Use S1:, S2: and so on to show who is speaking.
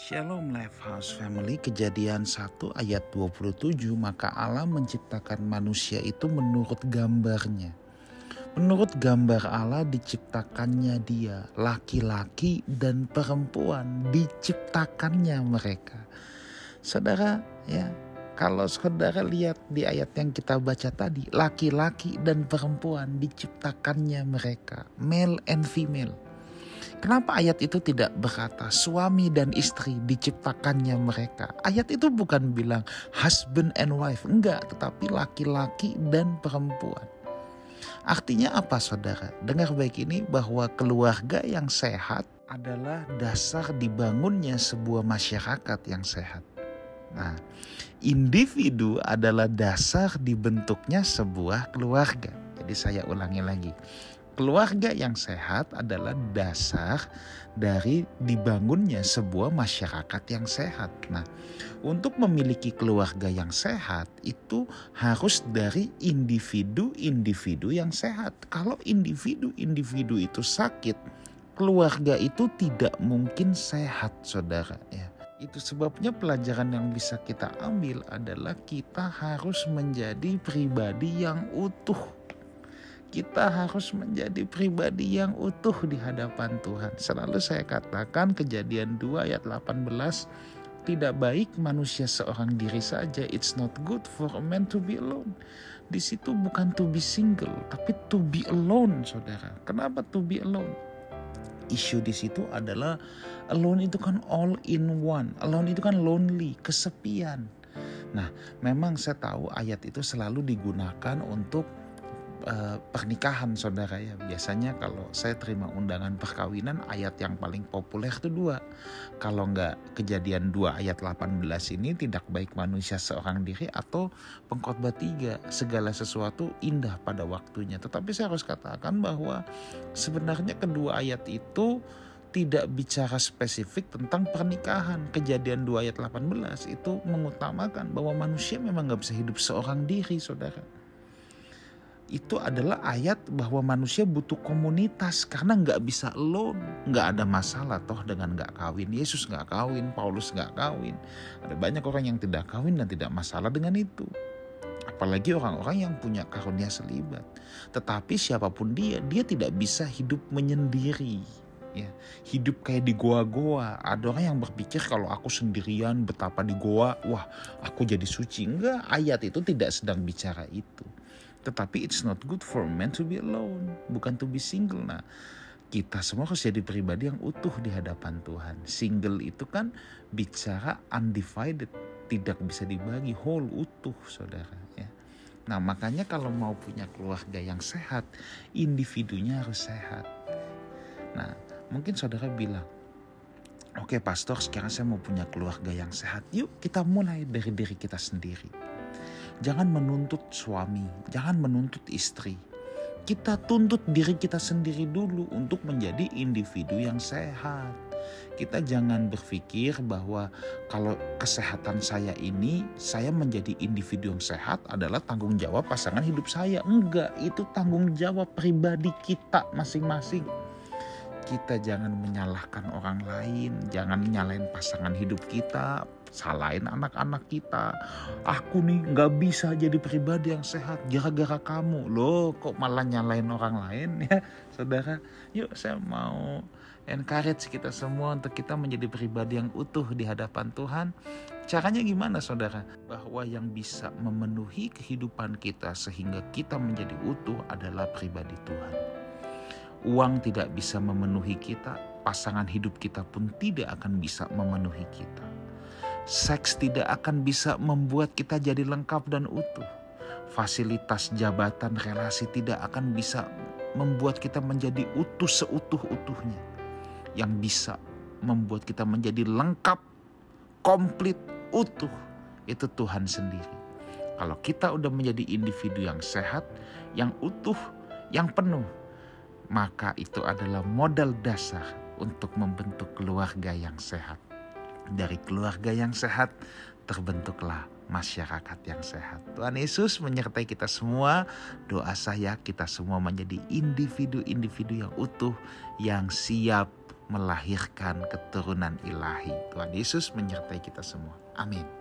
S1: Shalom House Family kejadian 1 ayat 27 maka Allah menciptakan manusia itu menurut gambarnya. Menurut gambar Allah diciptakannya dia laki-laki dan perempuan diciptakannya mereka. Saudara ya kalau saudara lihat di ayat yang kita baca tadi laki-laki dan perempuan diciptakannya mereka male and female Kenapa ayat itu tidak berkata suami dan istri diciptakannya mereka? Ayat itu bukan bilang husband and wife, enggak, tetapi laki-laki dan perempuan. Artinya apa saudara? Dengar baik ini bahwa keluarga yang sehat adalah dasar dibangunnya sebuah masyarakat yang sehat. Nah, individu adalah dasar dibentuknya sebuah keluarga. Jadi saya ulangi lagi keluarga yang sehat adalah dasar dari dibangunnya sebuah masyarakat yang sehat. Nah, untuk memiliki keluarga yang sehat itu harus dari individu-individu yang sehat. Kalau individu-individu itu sakit, keluarga itu tidak mungkin sehat, saudara. Ya. Itu sebabnya pelajaran yang bisa kita ambil adalah kita harus menjadi pribadi yang utuh kita harus menjadi pribadi yang utuh di hadapan Tuhan. Selalu saya katakan kejadian 2 ayat 18 tidak baik manusia seorang diri saja. It's not good for a man to be alone. Di situ bukan to be single, tapi to be alone, saudara. Kenapa to be alone? Isu di situ adalah alone itu kan all in one. Alone itu kan lonely, kesepian. Nah, memang saya tahu ayat itu selalu digunakan untuk uh, pernikahan saudara ya. Biasanya kalau saya terima undangan perkawinan ayat yang paling populer itu dua. Kalau nggak kejadian dua ayat 18 ini tidak baik manusia seorang diri atau pengkhotbah tiga. Segala sesuatu indah pada waktunya. Tetapi saya harus katakan bahwa sebenarnya kedua ayat itu tidak bicara spesifik tentang pernikahan. Kejadian 2 ayat 18 itu mengutamakan bahwa manusia memang nggak bisa hidup seorang diri, saudara itu adalah ayat bahwa manusia butuh komunitas karena nggak bisa alone. Nggak ada masalah toh dengan nggak kawin. Yesus nggak kawin Paulus nggak kawin. Ada banyak orang yang tidak kawin dan tidak masalah dengan itu. Apalagi orang-orang yang punya karunia selibat. Tetapi siapa pun dia dia tidak bisa hidup menyendiri ya. Hidup kayak di goa-goa. Ada orang yang berpikir kalau aku sendirian betapa di goa wah aku jadi suci. Enggak ayat itu tidak sedang bicara itu tetapi it's not good for men to be alone, bukan to be single. Nah, kita semua harus jadi pribadi yang utuh di hadapan Tuhan. Single itu kan bicara undivided, tidak bisa dibagi, whole utuh, saudara. Ya. Nah, makanya kalau mau punya keluarga yang sehat, individunya harus sehat. Nah, mungkin saudara bilang, Oke okay, pastor sekarang saya mau punya keluarga yang sehat. Yuk kita mulai dari diri kita sendiri Jangan menuntut suami, jangan menuntut istri. Kita tuntut diri kita sendiri dulu untuk menjadi individu yang sehat. Kita jangan berpikir bahwa kalau kesehatan saya ini, saya menjadi individu yang sehat adalah tanggung jawab pasangan hidup saya. Enggak, itu tanggung jawab pribadi kita masing-masing kita jangan menyalahkan orang lain, jangan nyalain pasangan hidup kita, salahin anak-anak kita. Aku nih nggak bisa jadi pribadi yang sehat gara-gara kamu. Loh kok malah nyalain orang lain ya saudara. Yuk saya mau encourage kita semua untuk kita menjadi pribadi yang utuh di hadapan Tuhan. Caranya gimana saudara? Bahwa yang bisa memenuhi kehidupan kita sehingga kita menjadi utuh adalah pribadi Tuhan. Uang tidak bisa memenuhi kita, pasangan hidup kita pun tidak akan bisa memenuhi kita. Seks tidak akan bisa membuat kita jadi lengkap dan utuh. Fasilitas jabatan relasi tidak akan bisa membuat kita menjadi utuh seutuh-utuhnya. Yang bisa membuat kita menjadi lengkap, komplit, utuh, itu Tuhan sendiri. Kalau kita udah menjadi individu yang sehat, yang utuh, yang penuh, maka itu adalah modal dasar untuk membentuk keluarga yang sehat. Dari keluarga yang sehat terbentuklah masyarakat yang sehat. Tuhan Yesus menyertai kita semua. Doa saya kita semua menjadi individu-individu yang utuh, yang siap melahirkan keturunan ilahi. Tuhan Yesus menyertai kita semua. Amin.